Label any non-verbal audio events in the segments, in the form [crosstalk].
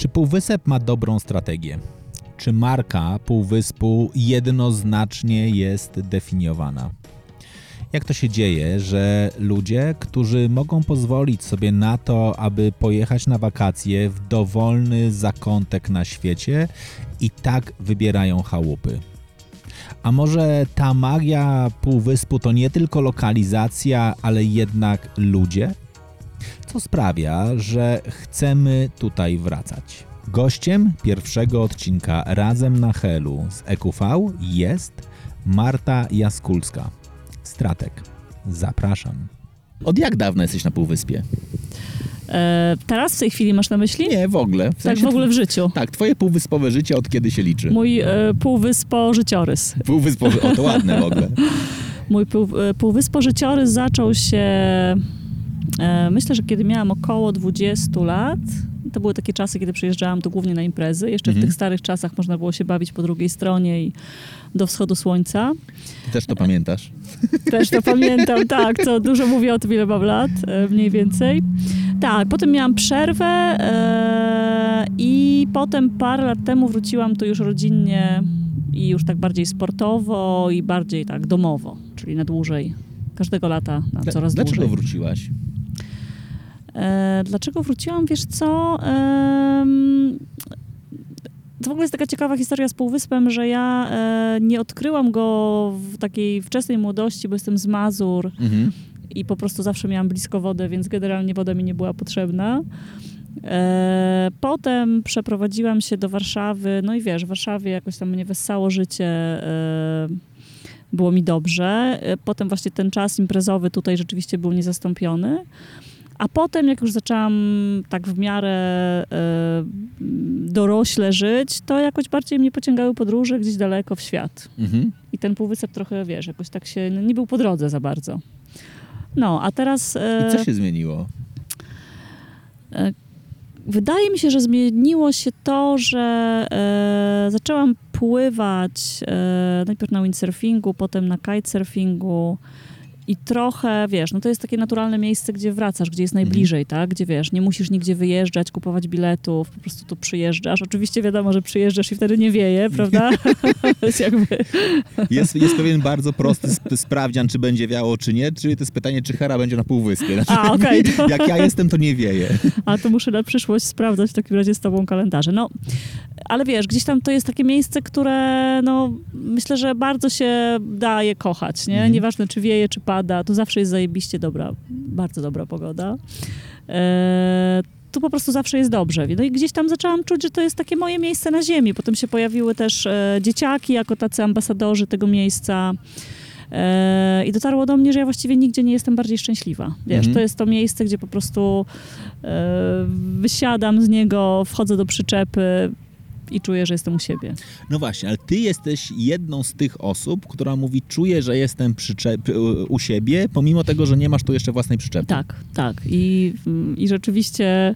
Czy Półwysep ma dobrą strategię? Czy marka Półwyspu jednoznacznie jest definiowana? Jak to się dzieje, że ludzie, którzy mogą pozwolić sobie na to, aby pojechać na wakacje w dowolny zakątek na świecie, i tak wybierają chałupy? A może ta magia Półwyspu to nie tylko lokalizacja, ale jednak ludzie? Co sprawia, że chcemy tutaj wracać. Gościem pierwszego odcinka Razem na Helu z EQV jest Marta Jaskulska, stratek. Zapraszam. Od jak dawna jesteś na Półwyspie? E, teraz w tej chwili masz na myśli? Nie, w ogóle. W tak sensie- w ogóle w życiu. Tak, twoje półwyspowe życie od kiedy się liczy? Mój e, półwyspo życiorys. Półwyspowe, o to ładne w ogóle. [laughs] Mój pół, e, półwyspo życiorys zaczął się, myślę, że kiedy miałam około 20 lat. To były takie czasy, kiedy przyjeżdżałam tu głównie na imprezy. Jeszcze Mhm. w tych starych czasach można było się bawić po drugiej stronie i do wschodu słońca. Ty też to pamiętasz? [laughs] Też to pamiętam, tak, co dużo mówię o tym, ile mam lat, e, mniej więcej. Tak, potem miałam przerwę e, i potem parę lat temu wróciłam tu już rodzinnie i już tak bardziej sportowo i bardziej tak domowo, czyli na dłużej. Każdego lata na coraz Dlaczego dłużej. wróciłaś? E, dlaczego wróciłam? Wiesz co? To w ogóle jest taka ciekawa historia z Półwyspem, że ja e, nie odkryłam go w takiej wczesnej młodości, bo jestem z Mazur Mhm. i po prostu zawsze miałam blisko wodę, więc generalnie woda mi nie była potrzebna. E, potem przeprowadziłam się do Warszawy, no i wiesz, w Warszawie jakoś tam mnie wessało życie, e, było mi dobrze. Potem właśnie ten czas imprezowy tutaj rzeczywiście był niezastąpiony. A potem, jak już zaczęłam tak w miarę e, dorośle żyć, to jakoś bardziej mnie pociągały podróże gdzieś daleko w świat. Mhm. I ten półwysep trochę, wiesz, jakoś tak się, no, nie był po drodze za bardzo. No, a teraz... e, I co się zmieniło? Wydaje mi się, że zmieniło się to, że e, zaczęłam pływać e, najpierw na windsurfingu, potem na kitesurfingu i trochę, wiesz, no to jest takie naturalne miejsce, gdzie wracasz, gdzie jest najbliżej, tak? Gdzie, wiesz, nie musisz nigdzie wyjeżdżać, kupować biletów, po prostu tu przyjeżdżasz. Oczywiście wiadomo, że przyjeżdżasz i wtedy nie wieje, prawda? [laughs] jest jakby... Jest, jest pewien bardzo prosty sp- sprawdzian, czy będzie wiało, czy nie. Czyli to jest pytanie, czy Hera będzie na Półwyspie. Znaczy, A, okej, to- Jak ja jestem, to nie wieje. A to muszę na przyszłość sprawdzać w takim razie z tobą kalendarze. No, ale wiesz, gdzieś tam to jest takie miejsce, które no, myślę, że bardzo się daje kochać, nie? Mhm. Nieważne czy wieje, czy pada, tu zawsze jest zajebiście dobra, bardzo dobra pogoda. E, tu po prostu zawsze jest dobrze. No i gdzieś tam zaczęłam czuć, że to jest takie moje miejsce na ziemi. Potem się pojawiły też e, dzieciaki jako tacy ambasadorzy tego miejsca. E, I dotarło do mnie, że ja właściwie nigdzie nie jestem bardziej szczęśliwa. Wiesz, Mhm. to jest to miejsce, gdzie po prostu e, wysiadam z niego, wchodzę do przyczepy i czuję, że jestem u siebie. No właśnie, ale ty jesteś jedną z tych osób, która mówi, czuję, że jestem u siebie, pomimo tego, że nie masz tu jeszcze własnej przyczepy. Tak, tak. I, I rzeczywiście.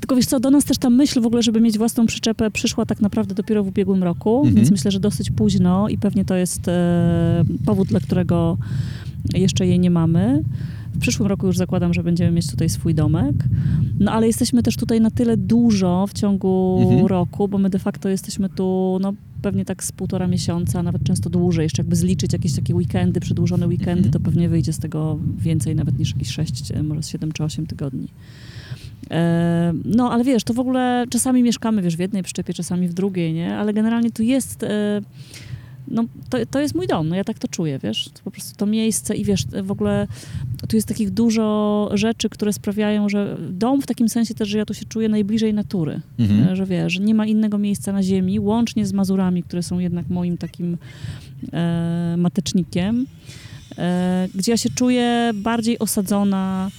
Tylko wiesz co, do nas też ta myśl w ogóle, żeby mieć własną przyczepę, przyszła tak naprawdę dopiero w ubiegłym roku, Mhm. więc myślę, że dosyć późno i pewnie to jest e, powód, dla którego jeszcze jej nie mamy. W przyszłym roku już zakładam, że będziemy mieć tutaj swój domek. No ale jesteśmy też tutaj na tyle dużo w ciągu Mhm. roku, bo my de facto jesteśmy tu no, pewnie tak z półtora miesiąca, nawet często dłużej. Jeszcze jakby zliczyć jakieś takie weekendy, przedłużone weekendy, Mhm. to pewnie wyjdzie z tego więcej nawet niż jakieś 6, może 7 czy 8 tygodni. E, No, ale wiesz, to w ogóle czasami mieszkamy, wiesz, w jednej przyczepie, czasami w drugiej, nie? Ale generalnie tu jest, e, no, to, to jest mój dom, no ja tak to czuję, wiesz? To po prostu to miejsce i wiesz, w ogóle tu jest takich dużo rzeczy, które sprawiają, że dom w takim sensie też, że ja tu się czuję najbliżej natury. Mhm. E, Że wiesz, że nie ma innego miejsca na ziemi, łącznie z Mazurami, które są jednak moim takim e, matecznikiem, e, gdzie ja się czuję bardziej osadzona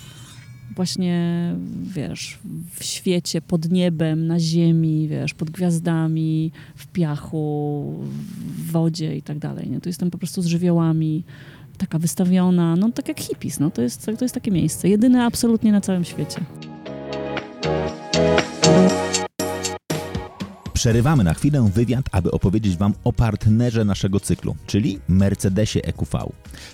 właśnie, wiesz, w świecie, pod niebem, na ziemi, wiesz, pod gwiazdami, w piachu, w wodzie i tak dalej. Nie? Tu jestem po prostu z żywiołami, taka wystawiona, no tak jak hippies, no to jest, to jest takie miejsce, jedyne absolutnie na całym świecie. Przerywamy na chwilę wywiad, aby opowiedzieć Wam o partnerze naszego cyklu, czyli Mercedesie EQV.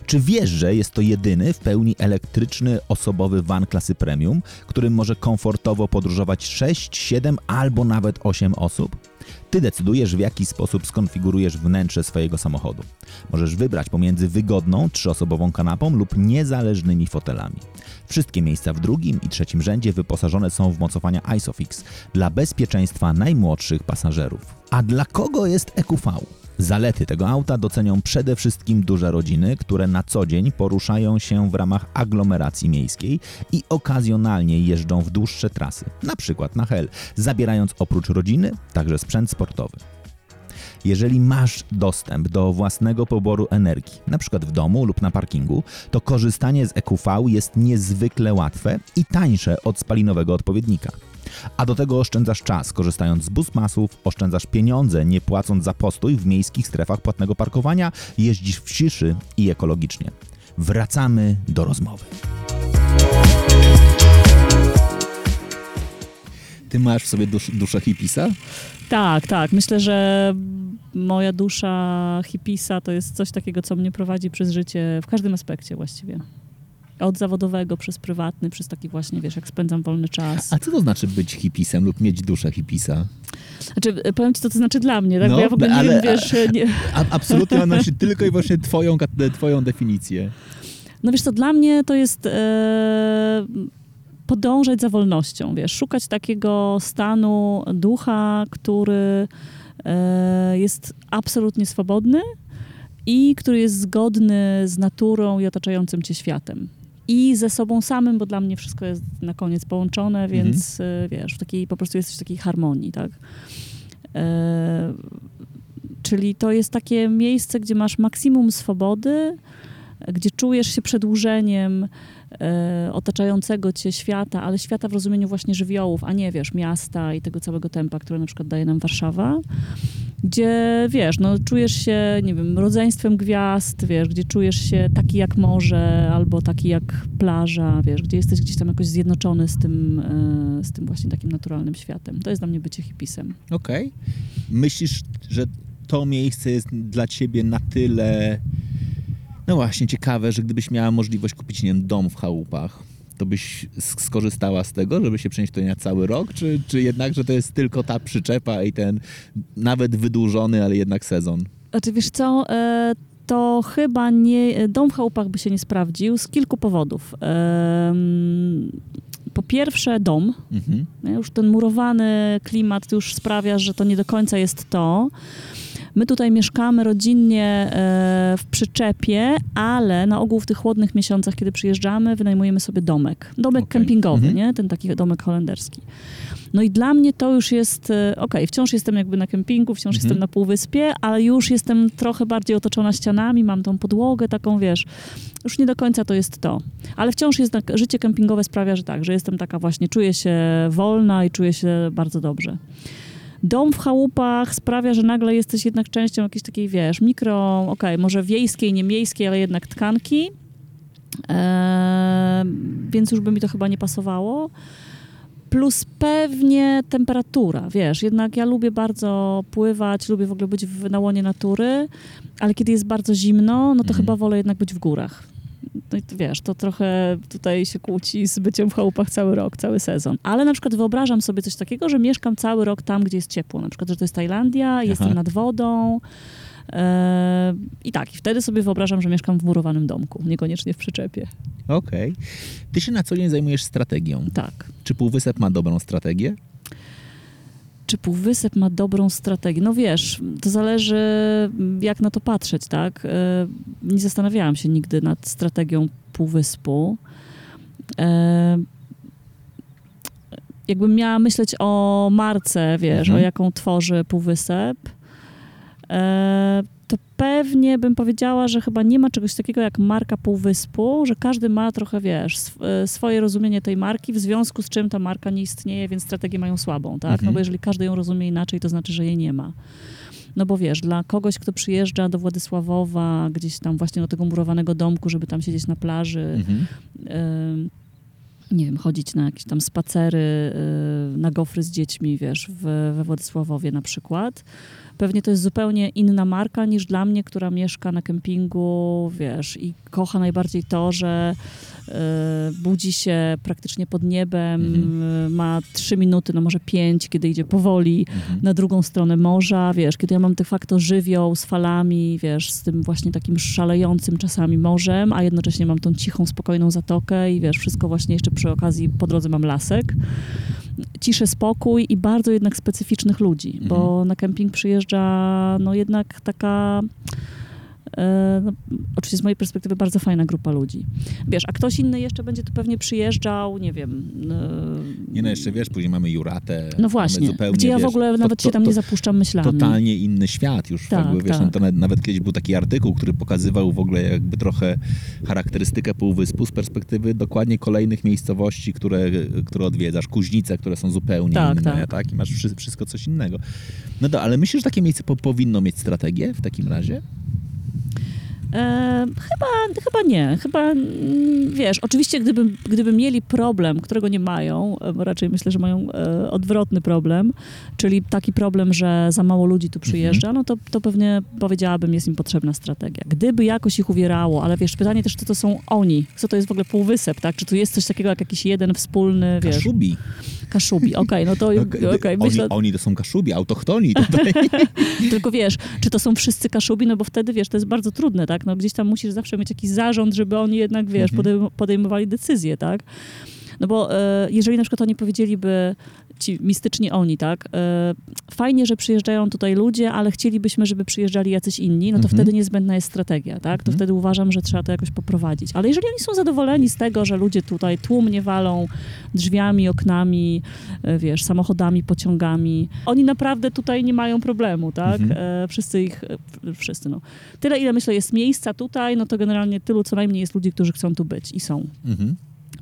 Czy wiesz, że jest to jedyny w pełni elektryczny osobowy van klasy premium, którym może komfortowo podróżować 6, 7 albo nawet 8 osób? Ty decydujesz, w jaki sposób skonfigurujesz wnętrze swojego samochodu. Możesz wybrać pomiędzy wygodną, trzyosobową kanapą lub niezależnymi fotelami. Wszystkie miejsca w drugim i trzecim rzędzie wyposażone są w mocowania ISOFIX dla bezpieczeństwa najmłodszych pasażerów. A dla kogo jest EQV? Zalety tego auta docenią przede wszystkim duże rodziny, które na co dzień poruszają się w ramach aglomeracji miejskiej i okazjonalnie jeżdżą w dłuższe trasy, na przykład na Hel, zabierając oprócz rodziny także sprzęt sportowy. Jeżeli masz dostęp do własnego poboru energii, przykład w domu lub na parkingu, to korzystanie z EQV jest niezwykle łatwe i tańsze od spalinowego odpowiednika. A do tego oszczędzasz czas, korzystając z busmasów, oszczędzasz pieniądze, nie płacąc za postój w miejskich strefach płatnego parkowania, jeździsz w ciszy i ekologicznie. Wracamy do rozmowy. Ty masz w sobie dusz, duszę hipisa? Tak, tak. Myślę, że moja dusza hipisa to jest coś takiego, co mnie prowadzi przez życie w każdym aspekcie właściwie. Od zawodowego, przez prywatny, przez taki właśnie, wiesz, jak spędzam wolny czas. A co to znaczy być hipisem lub mieć duszę hipisa? Znaczy, powiem ci, co to znaczy dla mnie, tak? No, Bo ja w ogóle nie ale- wiem, wiesz... Nie... A, absolutnie mam na myśli tylko i wyłącznie twoją, twoją definicję. No wiesz co, dla mnie to jest e, podążać za wolnością, wiesz, szukać takiego stanu ducha, który e, jest absolutnie swobodny i który jest zgodny z naturą i otaczającym cię światem. I ze sobą samym, bo dla mnie wszystko jest na koniec połączone, więc e, wiesz, w takiej, po prostu jesteś w takiej harmonii, tak? E, czyli to jest takie miejsce, gdzie masz maksimum swobody, gdzie czujesz się przedłużeniem otaczającego cię świata, ale świata w rozumieniu właśnie żywiołów, a nie, wiesz, miasta i tego całego tempa, które na przykład daje nam Warszawa, gdzie, wiesz, no czujesz się, nie wiem, rodzeństwem gwiazd, wiesz, gdzie czujesz się taki jak morze albo taki jak plaża, wiesz, gdzie jesteś gdzieś tam jakoś zjednoczony z tym, e, z tym właśnie takim naturalnym światem. To jest dla mnie bycie hipisem. Okej. Myślisz, że to miejsce jest dla ciebie na tyle, no właśnie, ciekawe, że gdybyś miała możliwość kupić, nie wiem, dom w chałupach, to byś sk- skorzystała z tego, żeby się przenieść tutaj na cały rok, czy, czy jednak, że to jest tylko ta przyczepa i ten nawet wydłużony, ale jednak sezon? Znaczy, wiesz co, e, to chyba nie, dom w chałupach by się nie sprawdził z kilku powodów. Em, Po pierwsze dom, Mhm. nie? już ten murowany klimat już sprawia, że to nie do końca jest to. My tutaj mieszkamy rodzinnie e, w przyczepie, ale na ogół w tych chłodnych miesiącach, kiedy przyjeżdżamy, wynajmujemy sobie domek. Domek Okej. kempingowy, Mhm. nie? Ten taki domek holenderski. No i dla mnie to już jest, e, okej, wciąż jestem jakby na kempingu, wciąż Mhm. jestem na półwyspie, ale już jestem trochę bardziej otoczona ścianami, mam tą podłogę taką, wiesz, już nie do końca to jest to. Ale wciąż jest tak, życie kempingowe sprawia, że tak, że jestem taka właśnie, czuję się wolna i czuję się bardzo dobrze. Dom w chałupach sprawia, że nagle jesteś jednak częścią jakiejś takiej, wiesz, mikro, okej, może wiejskiej, nie miejskiej, ale jednak tkanki. Eee, więc już by mi to chyba nie pasowało. Plus pewnie temperatura, wiesz, jednak ja lubię bardzo pływać, lubię w ogóle być w, na łonie natury, ale kiedy jest bardzo zimno, no to Mhm. chyba wolę jednak być w górach. No i wiesz, to trochę tutaj się kłóci z byciem w chałupach cały rok, cały sezon. Ale na przykład wyobrażam sobie coś takiego, że mieszkam cały rok tam, gdzie jest ciepło. Na przykład, że to jest Tajlandia, jestem nad wodą. e, I tak, i wtedy sobie wyobrażam, że mieszkam w murowanym domku, niekoniecznie w przyczepie. Okej. Ty się na co dzień zajmujesz strategią. Tak. Czy Półwysep ma dobrą strategię? Czy Półwysep ma dobrą strategię? No wiesz, to zależy jak na to patrzeć, tak? E, Nie zastanawiałam się nigdy nad strategią Półwyspu. E, Jakbym miała myśleć o marce, wiesz, Mhm. o jaką tworzy Półwysep, e, to pewnie bym powiedziała, że chyba nie ma czegoś takiego jak marka Półwyspu, że każdy ma trochę, wiesz, sw- e, swoje rozumienie tej marki, w związku z czym ta marka nie istnieje, więc strategię mają słabą, tak? Mhm. No bo jeżeli każdy ją rozumie inaczej, to znaczy, że jej nie ma. No bo wiesz, dla kogoś, kto przyjeżdża do Władysławowa, gdzieś tam właśnie do tego murowanego domku, żeby tam siedzieć na plaży, Mhm. Ym, nie wiem, chodzić na jakieś tam spacery, y, na gofry z dziećmi, wiesz, w, we Władysławowie na przykład. Pewnie to jest zupełnie inna marka niż dla mnie, która mieszka na kempingu, wiesz, i kocha najbardziej to, że y, budzi się praktycznie pod niebem, Mhm. y, ma trzy minuty, no może pięć, kiedy idzie powoli Mhm. na drugą stronę morza, wiesz, kiedy ja mam de facto żywioł z falami, wiesz, z tym właśnie takim szalejącym czasami morzem, a jednocześnie mam tą cichą, spokojną zatokę i wiesz, wszystko właśnie jeszcze przy okazji po drodze mam lasek. Ciszę, spokój i bardzo jednak specyficznych ludzi, bo na kemping przyjeżdża no jednak taka no, oczywiście z mojej perspektywy bardzo fajna grupa ludzi. Wiesz, a ktoś inny jeszcze będzie tu pewnie przyjeżdżał, nie wiem. e, Nie no, jeszcze wiesz, później mamy Juratę. no właśnie, zupełnie, gdzie ja w wiesz, ogóle to- nawet to- się tam to- nie zapuszczam myślami. totalnie inny świat już. Tak, jakby, wiesz, tak. to nawet, nawet kiedyś był taki artykuł, który pokazywał w ogóle jakby trochę charakterystykę półwyspu z perspektywy dokładnie kolejnych miejscowości, które, które odwiedzasz, kuźnice, które są zupełnie Tak, inne, tak. tak. I masz wszy- wszystko coś innego. No to, ale myślisz, że takie miejsce po, powinno mieć strategię w takim razie? E, chyba, chyba nie. Chyba, mm, wiesz, oczywiście gdyby, gdyby mieli problem, którego nie mają, e, bo raczej myślę, że mają e, odwrotny problem, czyli taki problem, że za mało ludzi tu przyjeżdża, no to, to pewnie powiedziałabym, jest im potrzebna strategia. Gdyby jakoś ich uwierało, ale wiesz, pytanie też, co to są oni? Co to jest w ogóle półwysep, tak? Czy tu jest coś takiego jak jakiś jeden wspólny, wiesz, Kaszubi. Kaszubi. Okej, no to No, okej, oni, myślę, oni to są kaszubi, autochtoni tutaj. [laughs] tylko wiesz, czy to są wszyscy kaszubi, no bo wtedy, wiesz, to jest bardzo trudne, tak? No gdzieś tam musisz zawsze mieć jakiś zarząd, żeby oni jednak, wiesz, Mhm. podejm- podejmowali decyzje, tak? No bo e, jeżeli na przykład oni powiedzieliby, ci mistyczni oni, tak? E, fajnie, że przyjeżdżają tutaj ludzie, ale chcielibyśmy, żeby przyjeżdżali jacyś inni, no to Mhm. wtedy niezbędna jest strategia, tak? To Mhm. wtedy uważam, że trzeba to jakoś poprowadzić. Ale jeżeli oni są zadowoleni z tego, że ludzie tutaj tłumnie walą drzwiami, oknami, e, wiesz, samochodami, pociągami, oni naprawdę tutaj nie mają problemu, tak? Mhm. E, wszyscy ich, wszyscy, no. Tyle, ile myślę jest miejsca tutaj, no to generalnie tylu co najmniej jest ludzi, którzy chcą tu być i są. Mhm.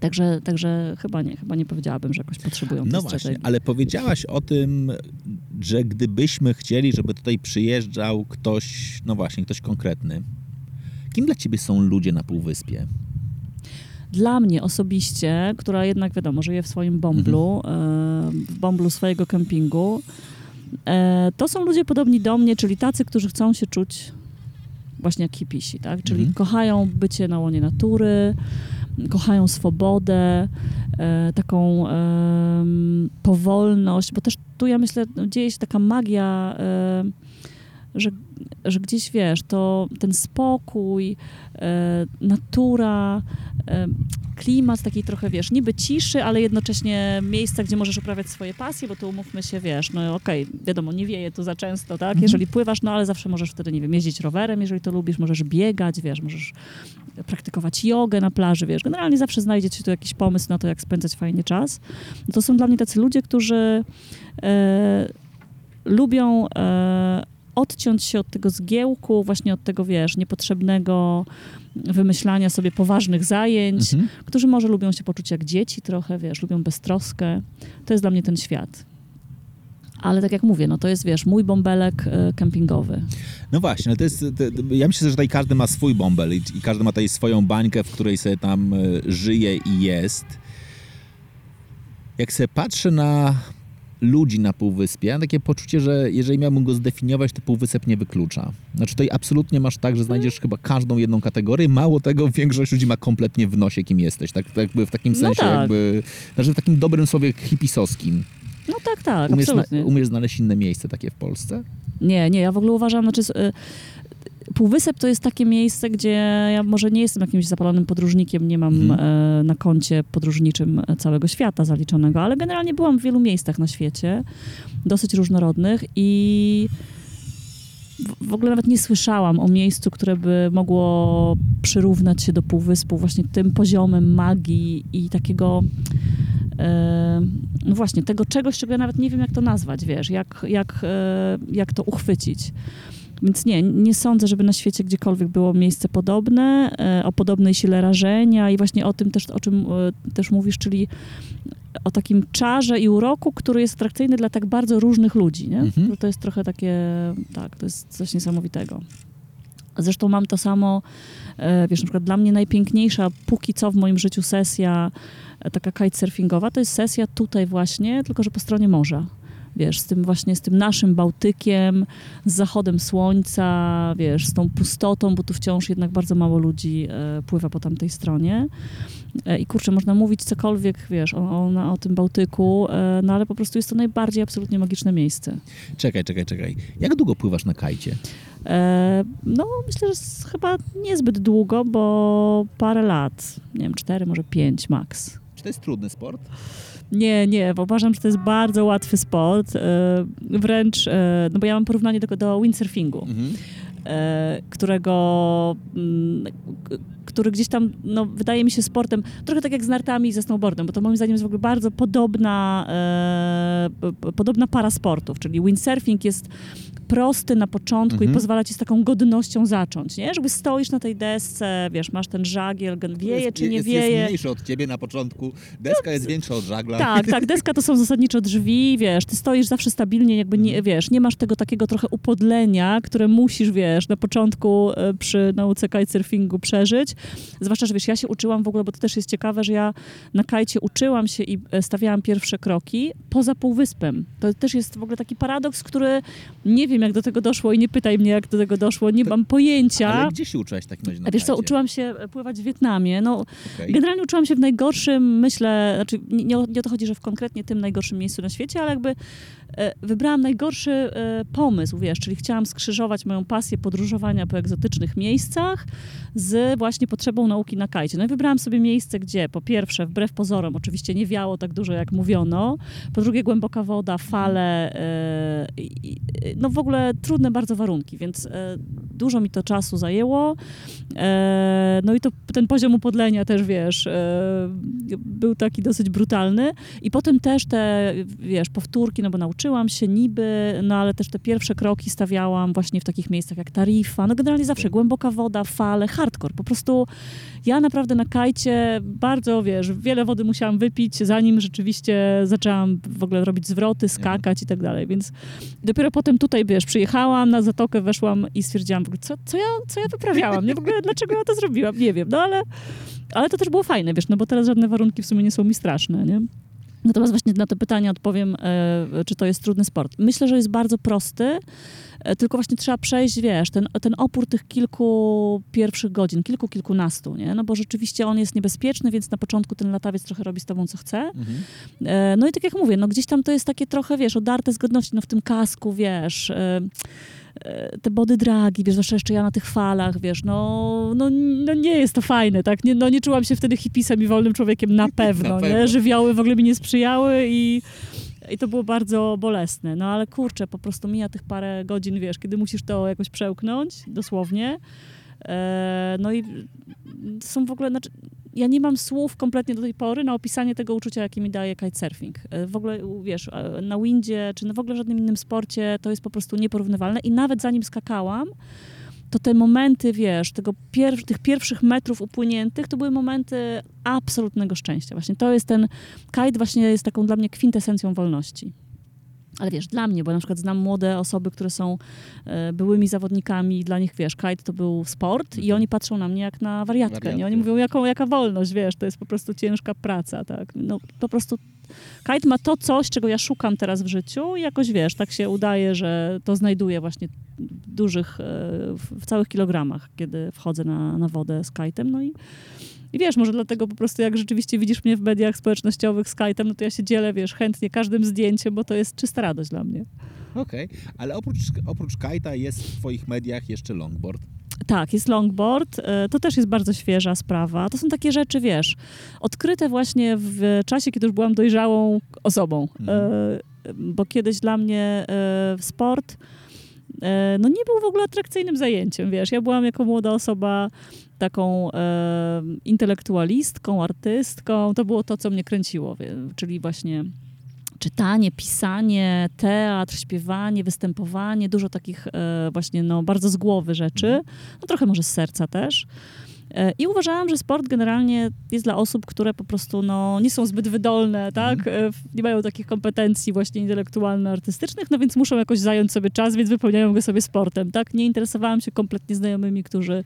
Także, także chyba nie, chyba nie powiedziałabym, że jakoś potrzebują No właśnie, strategii. ale powiedziałaś o tym, że gdybyśmy chcieli, żeby tutaj przyjeżdżał ktoś, no właśnie, ktoś konkretny. Kim dla ciebie są ludzie na Półwyspie? Dla mnie osobiście, która jednak wiadomo, żyje w swoim bąblu, Mhm. e, w bąblu swojego kempingu, e, to są ludzie podobni do mnie, czyli tacy, którzy chcą się czuć właśnie jak hipisi, tak? Czyli Mhm. kochają bycie na łonie natury, kochają swobodę, e, taką powolność, bo też tu ja myślę, no, dzieje się taka magia, że, że gdzieś wiesz, to ten spokój, e, natura, e, klimat takiej trochę, wiesz, niby ciszy, ale jednocześnie miejsca, gdzie możesz uprawiać swoje pasje, bo tu umówmy się, wiesz, no okej, wiadomo, nie wieje tu za często, tak? Mhm. Jeżeli pływasz, no ale zawsze możesz wtedy, nie wiem, jeździć rowerem, jeżeli to lubisz, możesz biegać, wiesz, możesz praktykować jogę na plaży, wiesz, generalnie zawsze znajdzie się tu jakiś pomysł na to, jak spędzać fajnie czas. No to są dla mnie tacy ludzie, którzy e, lubią e, odciąć się od tego zgiełku, właśnie od tego, wiesz, niepotrzebnego wymyślania sobie poważnych zajęć, Mhm. którzy może lubią się poczuć jak dzieci trochę, wiesz, lubią beztroskę. To jest dla mnie ten świat. Ale tak jak mówię, no to jest, wiesz, mój bąbelek e, kempingowy. No właśnie, ale to jest, to, ja myślę, że tutaj każdy ma swój bąbel i, i każdy ma tutaj swoją bańkę, w której sobie tam e, żyje i jest. Jak sobie patrzę na ludzi na Półwyspie, mam takie poczucie, że jeżeli miałbym go zdefiniować, to Półwysep nie wyklucza. Znaczy tutaj absolutnie masz tak, że znajdziesz chyba każdą jedną kategorię. Mało tego, [laughs] większość ludzi ma kompletnie w nosie, kim jesteś. Tak, tak jakby w takim No sensie, tak. jakby, znaczy w takim dobrym słowie hipisowskim. No tak, tak, Umiesz, absolutnie. umiesz znaleźć inne miejsce takie w Polsce? Nie, nie, ja w ogóle uważam, znaczy y, Półwysep to jest takie miejsce, gdzie ja może nie jestem jakimś zapalonym podróżnikiem, nie mam Mhm. e, na koncie podróżniczym całego świata zaliczonego, ale generalnie byłam w wielu miejscach na świecie, dosyć różnorodnych i w- ogóle nawet nie słyszałam o miejscu, które by mogło przyrównać się do Półwyspu właśnie tym poziomem magii i takiego e, no właśnie, tego czegoś, czego ja nawet nie wiem, jak to nazwać, wiesz, jak, jak, e, jak to uchwycić. Więc nie, nie sądzę, żeby na świecie gdziekolwiek było miejsce podobne, e, o podobnej sile rażenia i właśnie o tym też, o czym e, też mówisz, czyli o takim czarze i uroku, który jest atrakcyjny dla tak bardzo różnych ludzi, nie? Mhm. To- jest trochę takie, tak, to jest coś niesamowitego. Zresztą mam to samo, e, wiesz, na przykład dla mnie najpiękniejsza póki co w moim życiu sesja taka kitesurfingowa, to jest sesja tutaj właśnie, tylko że po stronie morza. Wiesz, z tym właśnie, z tym naszym Bałtykiem, z zachodem słońca, wiesz, z tą pustotą, bo tu wciąż jednak bardzo mało ludzi e, pływa po tamtej stronie. E, I kurczę, można mówić cokolwiek, wiesz, o, o, o tym Bałtyku, e, no ale po prostu jest to najbardziej absolutnie magiczne miejsce. Czekaj, czekaj, czekaj. Jak długo pływasz na kajcie? No, myślę, że chyba niezbyt długo, bo parę lat, nie wiem, cztery, może pięć max. Czy to jest trudny sport? Nie, nie, bo uważam, że to jest bardzo łatwy sport. E, wręcz, e, no bo ja mam porównanie do, do windsurfingu, Mhm. e, którego, mm, który gdzieś tam, no wydaje mi się sportem, trochę tak jak z nartami i ze snowboardem, bo to moim zdaniem jest w ogóle bardzo podobna, e, podobna para sportów, czyli windsurfing jest prosty na początku Mhm. i pozwala ci z taką godnością zacząć, nie? Żeby stoisz na tej desce, wiesz, masz ten żagiel, wieje jest, czy nie jest, wieje. Jest mniejszy od ciebie na początku. Deska jest większa od żagla. Tak, tak, deska to są zasadniczo drzwi, wiesz, ty stoisz zawsze stabilnie, jakby nie, Mhm. wiesz, nie masz tego takiego trochę upodlenia, które musisz, wiesz, na początku e, przy nauce kitesurfingu przeżyć. Zwłaszcza, że wiesz, ja się uczyłam w ogóle, bo to też jest ciekawe, że ja na kajcie uczyłam się i e, stawiałam pierwsze kroki poza półwyspem. To też jest w ogóle taki paradoks, który nie wiem, jak do tego doszło i nie pytaj mnie, jak do tego doszło, nie To- mam pojęcia. Ale gdzie się uczyłaś razie na A wiesz co, uczyłam się e, pływać w Wietnamie. No, Okej. Generalnie uczyłam się w najgorszym, myślę, znaczy nie, nie o to chodzi, że w konkretnie tym najgorszym miejscu na świecie, ale jakby wybrałam najgorszy e, pomysł, wiesz, czyli chciałam skrzyżować moją pasję podróżowania po egzotycznych miejscach z właśnie potrzebą nauki na kajcie. No i wybrałam sobie miejsce, gdzie po pierwsze, wbrew pozorom, oczywiście nie wiało tak dużo, jak mówiono, po drugie głęboka woda, fale, e, no w ogóle trudne bardzo warunki, więc e, dużo mi to czasu zajęło. E, no i to ten poziom upodlenia też, wiesz, e, był taki dosyć brutalny. I potem też te, wiesz, powtórki, no bo nauczyłam się niby, no ale też te pierwsze kroki stawiałam właśnie w takich miejscach jak Tarifa. No generalnie zawsze głęboka woda, fale, hardcore. Po prostu ja naprawdę na kajcie bardzo, wiesz, wiele wody musiałam wypić, zanim rzeczywiście zaczęłam w ogóle robić zwroty, skakać i tak dalej. Więc dopiero potem tutaj, wiesz, przyjechałam na zatokę, weszłam i stwierdziłam w ogóle, co, co, ja, co ja wyprawiałam? Nie w ogóle, dlaczego ja to zrobiłam? Nie wiem, no ale, ale to też było fajne, wiesz, no bo teraz żadne warunki w sumie nie są mi straszne, nie? Natomiast właśnie na to pytanie odpowiem, e, czy to jest trudny sport. Myślę, że jest bardzo prosty, e, tylko właśnie trzeba przejść, wiesz, ten, ten opór tych kilku pierwszych godzin, kilku, kilkunastu, nie? No bo rzeczywiście on jest niebezpieczny, więc na początku ten latawiec trochę robi z tobą, co chce. Mhm. E, No i tak jak mówię, no gdzieś tam to jest takie trochę, wiesz, odarte z godności, no w tym kasku, wiesz, te body dragi, wiesz, zwłaszcza jeszcze ja na tych falach, wiesz, no, no, no nie jest to fajne, tak, nie, no nie czułam się wtedy hipisem i wolnym człowiekiem na [laughs] pewno, pewno. nie, żywioły w ogóle mi nie sprzyjały i i to było bardzo bolesne, no ale kurczę, po prostu mija tych parę godzin, wiesz, kiedy musisz to jakoś przełknąć, dosłownie. E, no i są w ogóle, znaczy, ja nie mam słów kompletnie do tej pory na opisanie tego uczucia, jakie mi daje kitesurfing. E, W ogóle, wiesz, e, na windzie, czy w ogóle żadnym innym sporcie to jest po prostu nieporównywalne i nawet zanim skakałam, to te momenty, wiesz, tego pier- tych pierwszych metrów upłyniętych, to były momenty absolutnego szczęścia. Właśnie to jest ten, kite właśnie jest taką dla mnie kwintesencją wolności. Ale wiesz, dla mnie, bo na przykład znam młode osoby, które są e, byłymi zawodnikami i dla nich, wiesz, kite to był sport i oni patrzą na mnie jak na wariatkę, nie? Oni mówią, jaką, jaka wolność, wiesz, to jest po prostu ciężka praca, tak? No po prostu kite ma to coś, czego ja szukam teraz w życiu i jakoś, wiesz, tak się udaje, że to znajduję właśnie w dużych, e, w, całych kilogramach, kiedy wchodzę na, na wodę z kite'em, no i i wiesz, może dlatego po prostu jak rzeczywiście widzisz mnie w mediach społecznościowych z kite'em, no to ja się dzielę, wiesz, chętnie każdym zdjęciem, bo to jest czysta radość dla mnie. Okej, ale oprócz, oprócz kajta jest w twoich mediach jeszcze longboard. Tak, jest longboard. e, To też jest bardzo świeża sprawa. To są takie rzeczy, wiesz, odkryte właśnie w czasie, kiedy już byłam dojrzałą osobą. Mhm. E, Bo kiedyś dla mnie e, sport no nie był w ogóle atrakcyjnym zajęciem, wiesz. Ja byłam jako młoda osoba taką e, intelektualistką, artystką. To było to, co mnie kręciło, czyli właśnie czytanie, pisanie, teatr, śpiewanie, występowanie, dużo takich e, właśnie no, bardzo z głowy rzeczy, no trochę może z serca też. E, I uważałam, że sport generalnie jest dla osób, które po prostu no, nie są zbyt wydolne, tak? Mhm. E, Nie mają takich kompetencji właśnie intelektualno-artystycznych, no więc muszą jakoś zająć sobie czas, więc wypełniają go sobie sportem, tak? Nie interesowałam się kompletnie znajomymi, którzy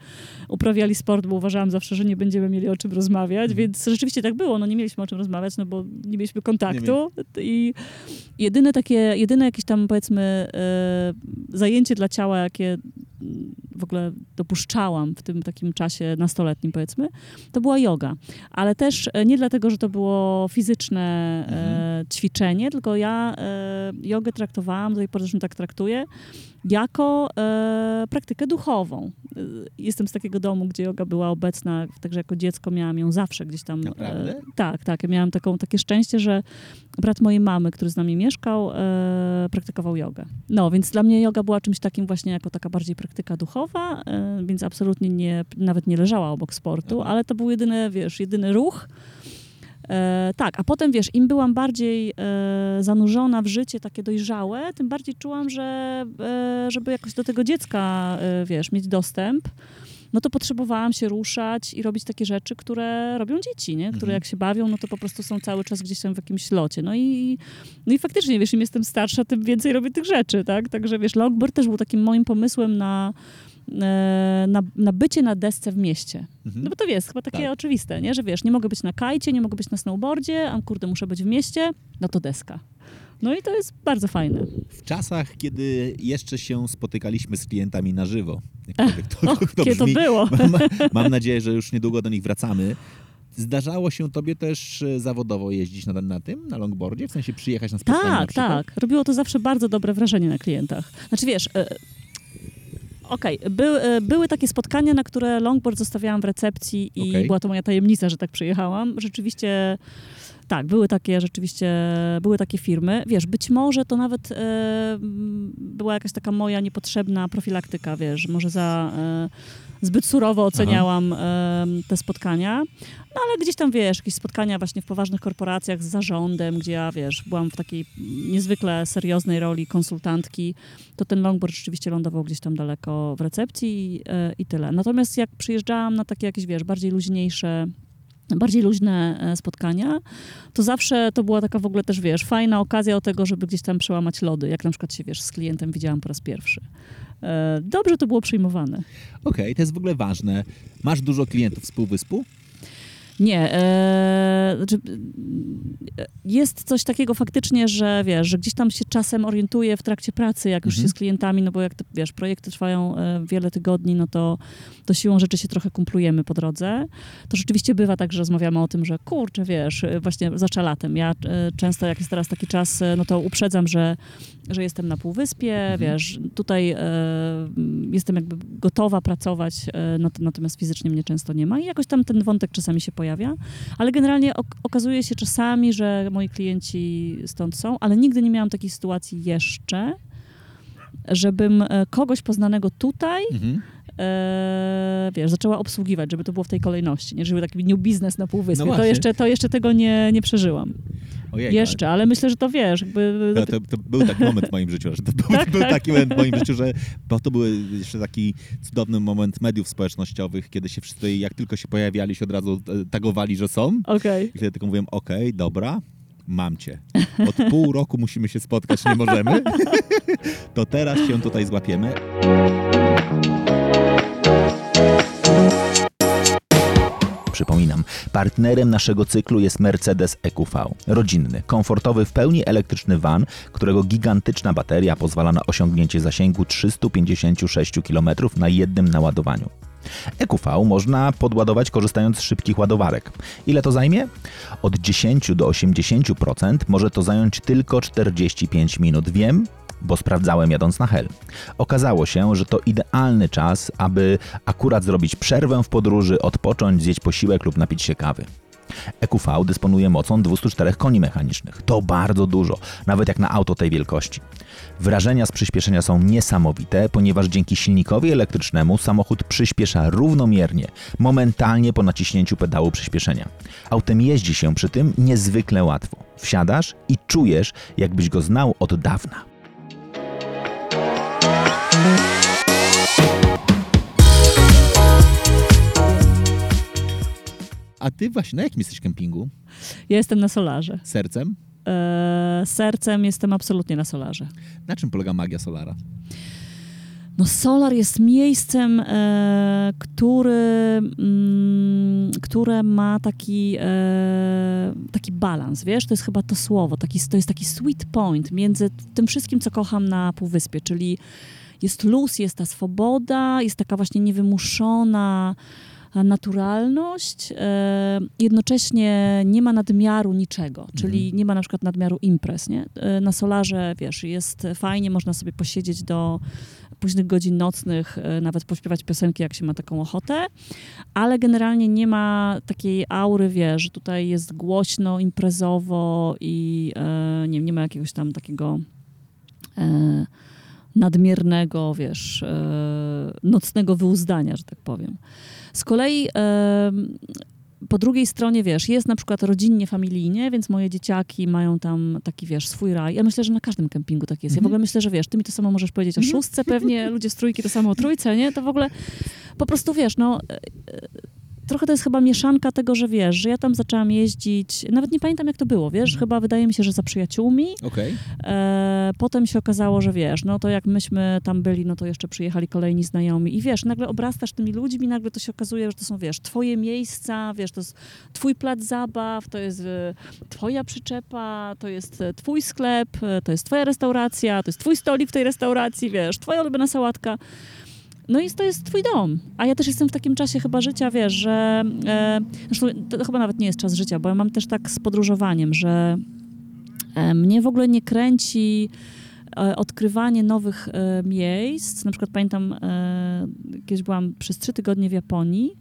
uprawiali sport, bo uważałam zawsze, że nie będziemy mieli o czym rozmawiać, Mhm. więc rzeczywiście tak było, no nie mieliśmy o czym rozmawiać, no bo nie mieliśmy Nie kontaktu i jedyne takie, jedyne jakieś tam powiedzmy e, zajęcie dla ciała, jakie w ogóle dopuszczałam w tym takim czasie nastoletnim powiedzmy, to była yoga. Ale też e, nie dlatego, że to było fizyczne e, ćwiczenie, tylko ja e, jogę traktowałam, do tej pory zresztą tak traktuję, jako e, praktykę duchową. E, Jestem z takiego domu, gdzie yoga była obecna, także jako dziecko miałam ją zawsze gdzieś tam. Naprawdę? tak, tak. Ja miałam taką, takie szczęście, że brat mojej mamy, który z nami mieszkał, e, praktykował jogę. No, więc dla mnie yoga była czymś takim właśnie jako taka bardziej praktyka duchowa, e, więc absolutnie nie, nawet nie leżała obok sportu, Aha. ale to był jedyny, wiesz, jedyny ruch. E, tak, a potem wiesz, im byłam bardziej e, zanurzona w życie takie dojrzałe, tym bardziej czułam, że e, żeby jakoś do tego dziecka, e, wiesz, mieć dostęp, no to potrzebowałam się ruszać i robić takie rzeczy, które robią dzieci, nie? Które Mhm. jak się bawią, no to po prostu są cały czas gdzieś tam w jakimś locie. No i, no i faktycznie, wiesz, im jestem starsza, tym więcej robię tych rzeczy, tak? Także wiesz, longboard też był takim moim pomysłem na, na, na bycie na desce w mieście. Mhm. No bo to jest chyba takie Tak. oczywiste, nie? Że wiesz, nie mogę być na kajcie, nie mogę być na snowboardzie, a kurde, muszę być w mieście, no to deska. No i to jest bardzo fajne. W czasach, kiedy jeszcze się spotykaliśmy z klientami na żywo. [laughs] Jakkolwiek to, Och, [laughs] to kiedy to brzmi. było. Mam, mam nadzieję, że już niedługo do nich wracamy. Zdarzało się tobie też e, zawodowo jeździć na, na tym, na longboardzie? W sensie przyjechać na spotkanie na Tak, przykład? tak. Robiło to zawsze bardzo dobre wrażenie na klientach. Znaczy wiesz, okej, by, e, były takie spotkania, na które longboard zostawiałam w recepcji i Okej. była to moja tajemnica, że tak przyjechałam. Rzeczywiście, tak, były takie rzeczywiście, były takie firmy. Wiesz, być może to nawet e, była jakaś taka moja niepotrzebna profilaktyka, wiesz, może za... E, Zbyt surowo oceniałam te spotkania, no ale gdzieś tam, wiesz, jakieś spotkania właśnie w poważnych korporacjach z zarządem, gdzie ja, wiesz, byłam w takiej niezwykle serioznej roli konsultantki, to ten longboard rzeczywiście lądował gdzieś tam daleko w recepcji i, e, i tyle. Natomiast jak przyjeżdżałam na takie jakieś, wiesz, bardziej luźniejsze bardziej luźne e, spotkania, to zawsze to była taka w ogóle też, wiesz, fajna okazja do tego, żeby gdzieś tam przełamać lody, jak na przykład się, wiesz, z klientem widziałam po raz pierwszy. E, Dobrze to było przyjmowane. Okej, to jest w ogóle ważne. Masz dużo klientów z Półwyspu? Nie, e, znaczy, jest coś takiego faktycznie, że wiesz, że gdzieś tam się czasem orientuję w trakcie pracy, jak już Mhm. się z klientami, no bo jak te, wiesz, projekty trwają e, wiele tygodni, no to, to siłą rzeczy się trochę kumplujemy po drodze. To rzeczywiście bywa tak, że rozmawiamy o tym, że kurczę, wiesz, e, właśnie zwłaszcza latem. Ja e, często, jak jest teraz taki czas, no to uprzedzam, że, że jestem na Półwyspie, Mhm. wiesz, tutaj e, jestem jakby gotowa pracować, e, nat- natomiast fizycznie mnie często nie ma i jakoś tam ten wątek czasami się pojawia, ale generalnie ok- okazuje się czasami, że moi klienci stąd są, ale nigdy nie miałam takiej sytuacji jeszcze, żebym e, kogoś poznanego tutaj Mhm. E, wiesz, zaczęła obsługiwać, żeby to było w tej kolejności, nie żeby taki new business na półwyspie. No to, jeszcze, to jeszcze tego nie, nie przeżyłam. Ojej, jeszcze, ale myślę, że to wiesz, jakby... To, to, to był taki moment w moim życiu, że to był, Tak, [laughs] był tak. taki moment w moim życiu, że bo to był jeszcze taki cudowny moment mediów społecznościowych, kiedy się wszyscy, jak tylko się pojawiali, się od razu e, tagowali, że są. Okej. I wtedy tylko mówiłem, okej, dobra, mam cię. Od pół [laughs] roku musimy się spotkać, nie możemy. [laughs] to teraz się tutaj złapiemy. Przypominam, partnerem naszego cyklu jest Mercedes EQV. Rodzinny, komfortowy, w pełni elektryczny van, którego gigantyczna bateria pozwala na osiągnięcie zasięgu 356 km na jednym naładowaniu. EQV można podładować korzystając z szybkich ładowarek. Ile to zajmie? Od 10 do 80% może to zająć tylko 45 minut. Wiem, bo sprawdzałem jadąc na Hel. Okazało się, że to idealny czas, aby akurat zrobić przerwę w podróży, odpocząć, zjeść posiłek lub napić się kawy. EQV dysponuje mocą 204 koni mechanicznych. To bardzo dużo, nawet jak na auto tej wielkości. Wrażenia z przyspieszenia są niesamowite, ponieważ dzięki silnikowi elektrycznemu samochód przyspiesza równomiernie, momentalnie po naciśnięciu pedału przyspieszenia. Autem jeździ się przy tym niezwykle łatwo. Wsiadasz i czujesz, jakbyś go znał od dawna. A ty właśnie, na jakim jesteś kempingu? Ja jestem na solarze. Sercem? E, sercem jestem absolutnie na solarze. Na czym polega magia solara? No solar jest miejscem, e, który, mm, które ma taki, e, taki balans, wiesz, to jest chyba to słowo, taki, to jest taki sweet point między tym wszystkim, co kocham na Półwyspie, czyli jest luz, jest ta swoboda, jest taka właśnie niewymuszona naturalność, e, jednocześnie nie ma nadmiaru niczego, czyli Mhm. nie ma na przykład nadmiaru imprez, nie? E, Na solarze, wiesz, jest fajnie, można sobie posiedzieć do późnych godzin nocnych, e, nawet pośpiewać piosenki, jak się ma taką ochotę, ale generalnie nie ma takiej aury, wiesz, że tutaj jest głośno, imprezowo i e, nie, nie ma jakiegoś tam takiego e, nadmiernego, wiesz, e, nocnego wyuzdania, że tak powiem. Z kolei e, po drugiej stronie, wiesz, jest na przykład rodzinnie, familijnie, więc moje dzieciaki mają tam taki, wiesz, swój raj. Ja myślę, że na każdym kempingu tak jest. Ja w Mhm. ogóle myślę, że wiesz, ty mi to samo możesz powiedzieć o Mhm. szóstce, pewnie ludzie z trójki to samo o trójce, nie? To w ogóle po prostu, wiesz, no... Trochę to jest chyba mieszanka tego, że wiesz, że ja tam zaczęłam jeździć, nawet nie pamiętam jak to było, wiesz, Mhm. chyba wydaje mi się, że za przyjaciółmi, Okej. E, potem się okazało, że wiesz, no to jak myśmy tam byli, no to jeszcze przyjechali kolejni znajomi i wiesz, nagle obrastasz tymi ludźmi, nagle to się okazuje, że to są, wiesz, twoje miejsca, wiesz, to jest twój plac zabaw, to jest e, twoja przyczepa, to jest e, twój sklep, e, to jest twoja restauracja, to jest twój stolik w tej restauracji, wiesz, twoja ulubiona sałatka. No i to jest twój dom. A ja też jestem w takim czasie chyba życia, wiesz, że... E, zresztą to chyba nawet nie jest czas życia, bo ja mam też tak z podróżowaniem, że e, mnie w ogóle nie kręci e, odkrywanie nowych e, miejsc. Na przykład pamiętam, e, kiedyś byłam przez trzy tygodnie w Japonii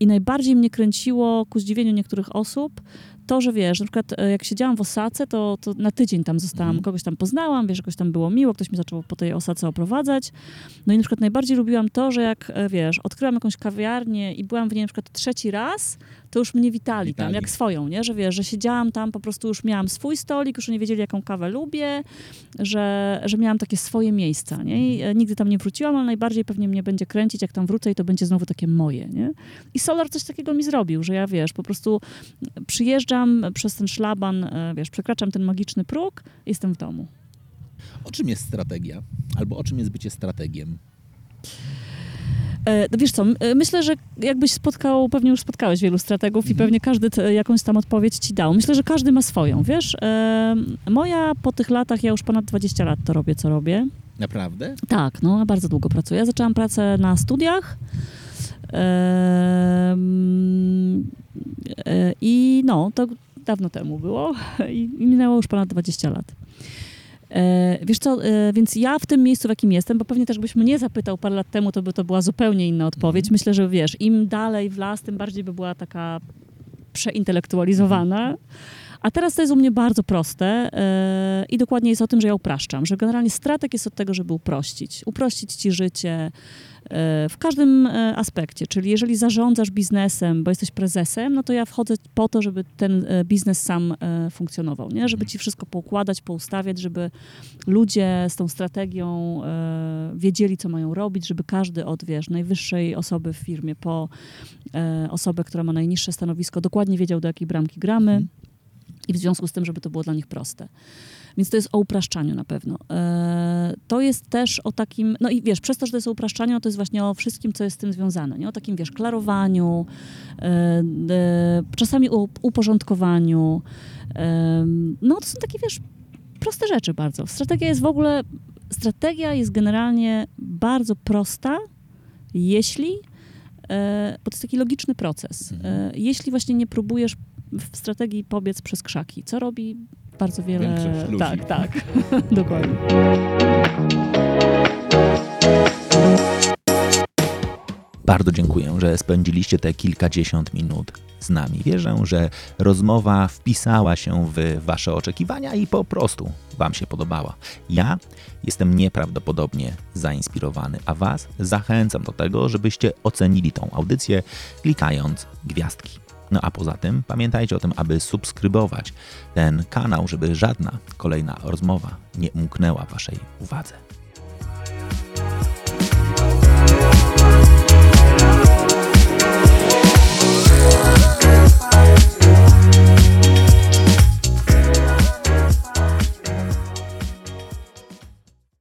i najbardziej mnie kręciło, ku zdziwieniu niektórych osób, to, że wiesz, na przykład e, jak siedziałam w Osace, to, to na tydzień tam zostałam, Mhm. kogoś tam poznałam, wiesz, jakoś tam było miło, ktoś mi zaczął po tej Osace oprowadzać. No i na przykład najbardziej lubiłam to, że jak, e, wiesz, odkryłam jakąś kawiarnię i byłam w niej na przykład trzeci raz, to już mnie witali, tam, Witali. jak swoją, nie? Że wiesz, że siedziałam tam, po prostu już miałam swój stolik, już nie wiedzieli, jaką kawę lubię, że, że miałam takie swoje miejsca, nie? I e, nigdy tam nie wróciłam, ale najbardziej pewnie mnie będzie kręcić, jak tam wrócę i to będzie znowu takie moje, nie? I Solar coś takiego mi zrobił, że ja, wiesz, po prostu przyjeżdżam przez ten szlaban, e, wiesz, przekraczam ten magiczny próg, jestem w domu. O czym jest strategia? Albo o czym jest bycie strategiem? E, no wiesz co, e, myślę, że jakbyś spotkał, pewnie już spotkałeś wielu strategów i Mhm. pewnie każdy te, jakąś tam odpowiedź ci dał. Myślę, że każdy ma swoją, wiesz. E, moja po tych latach, ja już ponad 20 lat to robię, co robię. Naprawdę? Tak, no, bardzo długo pracuję. Ja zaczęłam pracę na studiach. E, I no, to dawno temu było [laughs] i minęło już ponad 20 lat. E, wiesz co, e, więc ja w tym miejscu, w jakim jestem, bo pewnie też byś mnie zapytał parę lat temu, to by to była zupełnie inna odpowiedź. Myślę, że wiesz, im dalej w las, tym bardziej by była taka przeintelektualizowana. A teraz to jest u mnie bardzo proste e, i dokładnie jest o tym, że ja upraszczam, że generalnie strateg jest od tego, żeby uprościć. Uprościć ci życie e, w każdym e, aspekcie, czyli jeżeli zarządzasz biznesem, bo jesteś prezesem, no to ja wchodzę po to, żeby ten biznes sam funkcjonował, nie? żeby ci wszystko poukładać, poustawiać, żeby ludzie z tą strategią wiedzieli, co mają robić, żeby każdy od, wiesz, najwyższej osoby w firmie po osobę, która ma najniższe stanowisko, dokładnie wiedział, do jakiej bramki gramy Mhm. I w związku z tym, żeby to było dla nich proste. Więc to jest o upraszczaniu na pewno. E, to jest też o takim, no i wiesz, przez to, że to jest o upraszczaniu, to jest właśnie o wszystkim, co jest z tym związane, nie? O takim, wiesz, klarowaniu, e, czasami o uporządkowaniu. E, no to są takie, wiesz, proste rzeczy bardzo. Strategia jest w ogóle, strategia jest generalnie bardzo prosta, jeśli, bo to jest taki logiczny proces. E, jeśli właśnie nie próbujesz w strategii pobiec przez krzaki, co robi bardzo wiele... Większość ludzi. Tak, tak, [laughs] dokładnie. Bardzo dziękuję, że spędziliście te kilkadziesiąt minut z nami. Wierzę, że rozmowa wpisała się w Wasze oczekiwania i po prostu Wam się podobała. Ja jestem nieprawdopodobnie zainspirowany, a Was zachęcam do tego, żebyście ocenili tą audycję klikając gwiazdki. No a poza tym pamiętajcie o tym, aby subskrybować ten kanał, żeby żadna kolejna rozmowa nie umknęła Waszej uwadze.